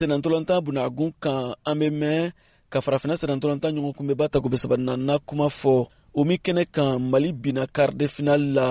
senatɔlɔntan bunagun kan an be mɛn ka farafina senatɔlɔntan ɲɔgɔn kunbɛba ta gobe sabanina kuma fɔ o min kɛnɛ kan mali binna quart de final la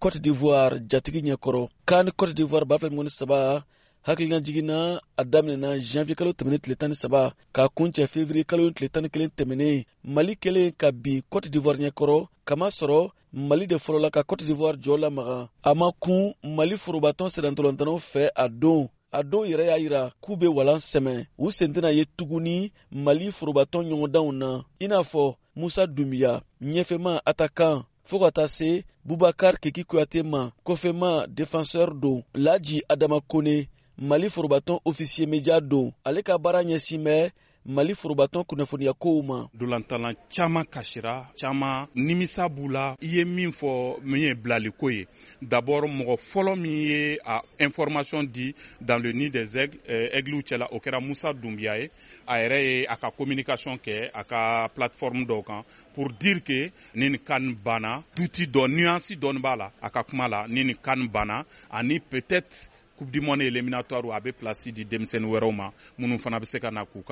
cote d'ivoire jatigi ɲɛkɔrɔ kan cote d'ivoire b'a fila mɔni saba hakilina jiginna a daminɛna janviye kalo tɛmɛnen tile tan ni saba k'a kuncɛ fevriye kalo tile tan ni kelen tɛmɛnen mali kelen ka bin cote d'ivoire ɲɛkɔrɔ kamasɔrɔ mali de fɔlɔla ka cote d'ivoire jɔ lamaga a ma kun mali forobatɔn sɛdɛntɔlɔntanaw fɛ a don a don yɛrɛ y'a yira k'u be walan sɛmɛ. U sen tɛna ye tuguni mali forobatɔn ɲɔgɔndanw na. I n'a fɔ musa dunbiya ɲɛfɛma atakan fɔɔ ka taa se bubakar keki kuyate ma kɔfɛma défenseur don. Laji adama kone mali forobatɔn ofisiye meja don. Ale ka baara ɲɛsin bɛ mali forobatɔn kunnafoniya kow ma. Dolantalan caaman kasira caaman nimisa b'u la. I ye min fɔ min ye bilaliko ye. D'abord mɔgɔ fɔlɔ min ye a information di dans le nid des aigles aigliw cɛla o kɛra musa dunbiya ye. A yɛrɛ ye a ka communication kɛ a ka plateforme dɔw kan pour dire que ni nin kan banna duti dɔ nuance dɔɔni b'a la. A ka kuma la ni nin kan banna ani peut-être coupe du monde éliminatoire a bɛ place di denmisɛnnin wɛrɛw ma minnu fana bɛ se ka na k'u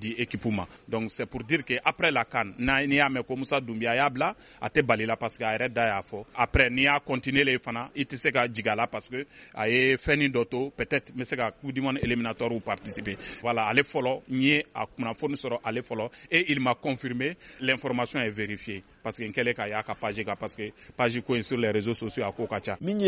di ma donc c'est pour dire que après la CAN n'i y'a mɛn ko Musa Dunbiya y'a bila a tɛ bali la parce que a yɛrɛ y'a après n'i y'a continuer fana i tɛ se ka parce que a ye fɛnnin dɔ peut-être n bɛ coupe du monde éliminatoire participer. Voilà ale fɔlɔ n ye a kunnafoni sɔrɔ ale fɔlɔ et il m'a confirmé l'information est vérifiée. Parce que n kɛlen k'a y'a page parce que page sur les réseaux sociaux a ko ka ca. min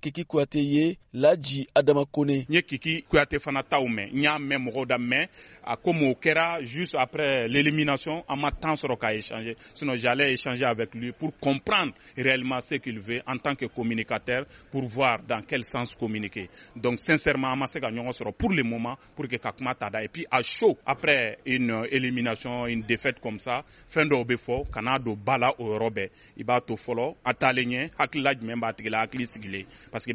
Kiki kuyate ye laji adama kone n ye kiki kuyate fana taw mɛn n y'a mɛn mɔgɔw da mɛn a komi o kɛra juste après l'élimination an ma temps sɔrɔ k'a échanger. Sinon j'allais échanger avec lui pour comprendre réellement ce qu'il veut en tant que communicateur pour voir dans quel sens communiquer. Donc sincèrement an ma se ka ɲɔgɔn sɔrɔ pour le moment pour que ka kuma et puis à chaud après une élimination une défaite comme ça fɛn dɔw bɛ fɔ kana don ba o yɔrɔ bɛɛ i b'a to fɔlɔ a taalen ɲɛ hakilila jumɛn b'a la hakili sigilen parce que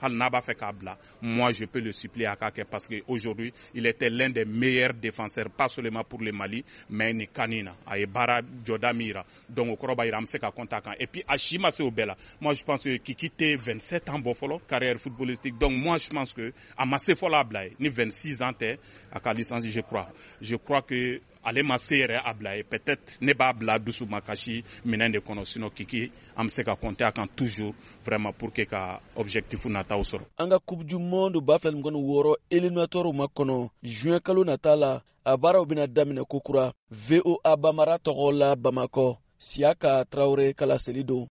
hali n'a b'a fɛ k'a bila moi je peux le supplier à k'a parce que aujourd'hui il était l'un des meilleurs défenseurs pas seulement pour le Mali mais nin kan in na a donc o kɔrɔ b'a a et puis a si ma se moi je pense que Kiki tɛ 27 ans bɔ fɔlɔ carrière footballistique. Donc moi je pense que a ma se a ni 26 ans tɛ a ka je crois. Je crois que ale ma se yɛrɛ a bila ye. Peut-être ne b'a bila dusu ma kasi minɛn de kɔnɔ. Sinon Kiki an bɛ se ka compter a kan toujours vraiment pour que ka objectif nataw sɔrɔ. an ka coupe du monde b'a fila ni kɔni wɔɔrɔ éliminatoire ma kɔnɔ. Juin kalo nata la a baaraw bɛna daminɛ kokura. Voa bamara tɔgɔ la bamakɔ siyaka tarawele kala seli don